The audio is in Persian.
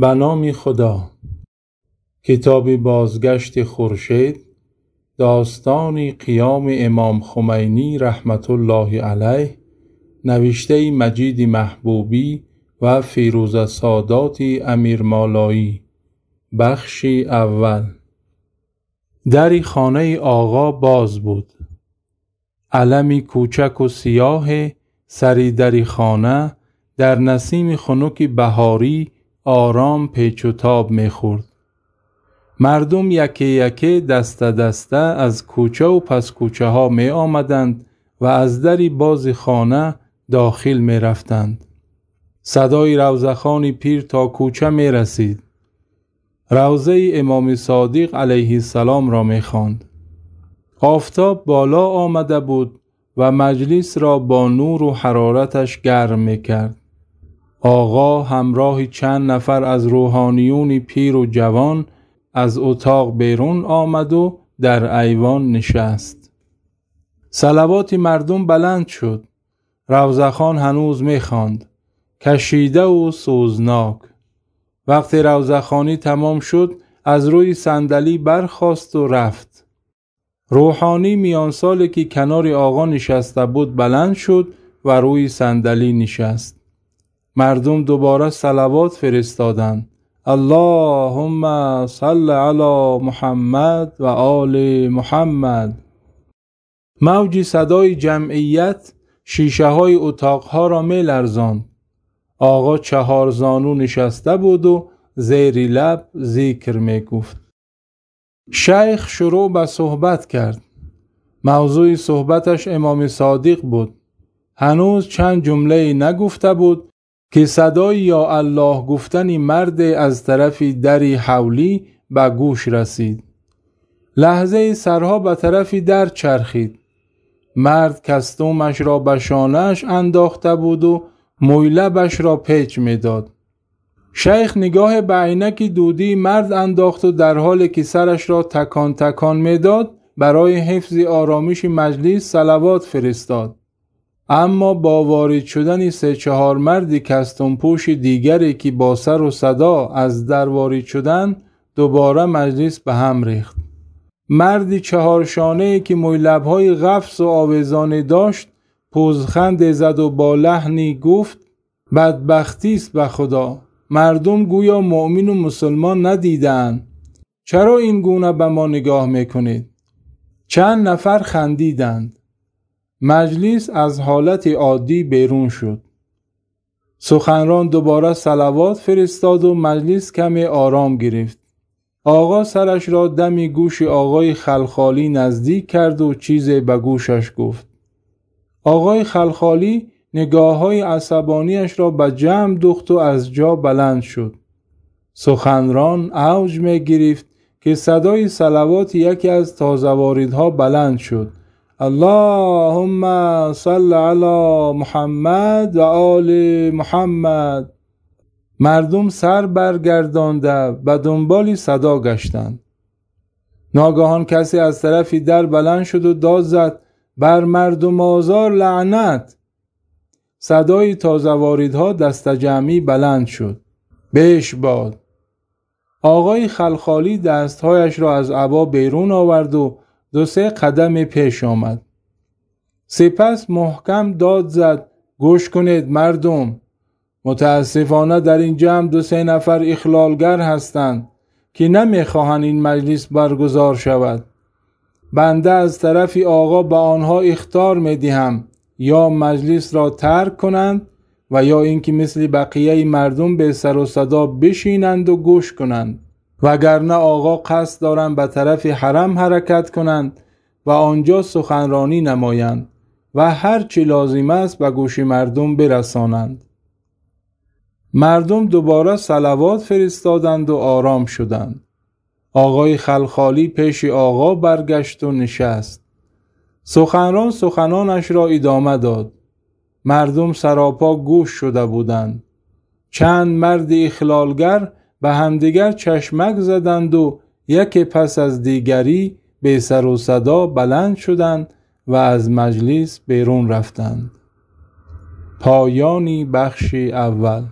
به نام خدا. کتاب بازگشت خورشید داستان قیام امام خمینی رحمت الله علیه نوشته مجید محبوبی و فیروز سادات امیر مالایی. بخش اول. دری خانه آقا باز بود. علمی کوچک و سیاه سری دری خانه در نسیم خنک بهاری آرام پیچ و تاب می‌خورد مردم یکی یکی دسته دسته از کوچه و پس کوچه ها می آمدند و از دری باز خانه داخل می رفتند. صدای روزخانی پیر تا کوچه می رسید. روزه امام صادق علیه السلام را می خواند. آفتاب بالا آمده بود و مجلس را با نور و حرارتش گرم می کرد. آقا همراه چند نفر از روحانیون پیر و جوان از اتاق بیرون آمد و در ایوان نشست. سلوات مردم بلند شد. روزخان هنوز می‌خواند. کشیده و سوزناک. وقتی روزخانی تمام شد از روی صندلی برخاست و رفت. روحانی میان سالی که کنار آقا نشسته بود بلند شد و روی صندلی نشست. مردم دوباره سلوات فرستادند اللهم صل علی محمد و آل محمد موجی صدای جمعیت شیشه های اتاقها را می لرزاند. آقا چهار زانو نشسته بود و زیری لب ذکر می گفت. شیخ شروع به صحبت کرد. موضوع صحبتش امام صادق بود. هنوز چند جمله نگفته بود که صدای یا الله گفتنی مرد از طرفی دری حولی به گوش رسید. لحظه سرها به طرفی در چرخید. مرد کستومش را به شانهش انداخته بود و مویلبش را پیچ می‌داد. شیخ نگاه به عینک دودی مرد انداخت و در حالی که سرش را تکان تکان می‌داد برای حفظ آرامش مجلس سلوات فرستاد. اما با وارد شدن سه چهار مردی کستون پوش دیگری که با سر و صدا از در وارد شدن دوباره مجلس به هم ریخت. مردی چهار شانه که مویلبهای غفص و آویزانه داشت پوزخند زد و با لحنی گفت بدبختی است به خدا. مردم گویا مؤمن و مسلمان ندیدن چرا این گونه به ما نگاه می‌کنید؟ چند نفر خندیدند. مجلس از حالت عادی بیرون شد. سخنران دوباره سلوات فرستاد و مجلس کمی آرام گرفت. آقا سرش را دمی گوش آقای خلخالی نزدیک کرد و چیزی به گوشش گفت. آقای خلخالی نگاه های عصبانیش را به جمع دخت و از جا بلند شد. سخنران اوج می گرفت که صدای سلوات یکی از تازواریدها بلند شد. اللهم صل علی محمد و آل محمد مردم سر برگردانده به دنبالی صدا گشتند ناگهان کسی از طرفی در بلند شد و داد زد بر مردم آزار لعنت صدای تازه واردها دست جمعی بلند شد بهش باد آقای خلخالی دستهایش را از عبا بیرون آورد و دو سه قدم پیش آمد. سپس محکم داد زد گوش کنید مردم. متاسفانه در این جمع دو سه نفر اخلالگر هستند که نمی‌خواهند این مجلس برگزار شود. بنده از طرف آقا به آنها اختار می‌دهم یا مجلس را ترک کنند و یا اینکه مثل بقیه مردم به سر و صدا بشینند و گوش کنند. وگرنه آقا قصد دارند به طرف حرم حرکت کنند و آنجا سخنرانی نمایند و هر چی لازم است به گوش مردم برسانند. مردم دوباره سلوات فرستادند و آرام شدند. آقای خلخالی پیش آقا برگشت و نشست. سخنران سخنانش را ادامه داد. مردم سراپا گوش شده بودند. چند مرد اخلالگر به همدیگر چشمک زدند و یک پس از دیگری به سر و صدا بلند شدند و از مجلس بیرون رفتند. پایانی بخش اول.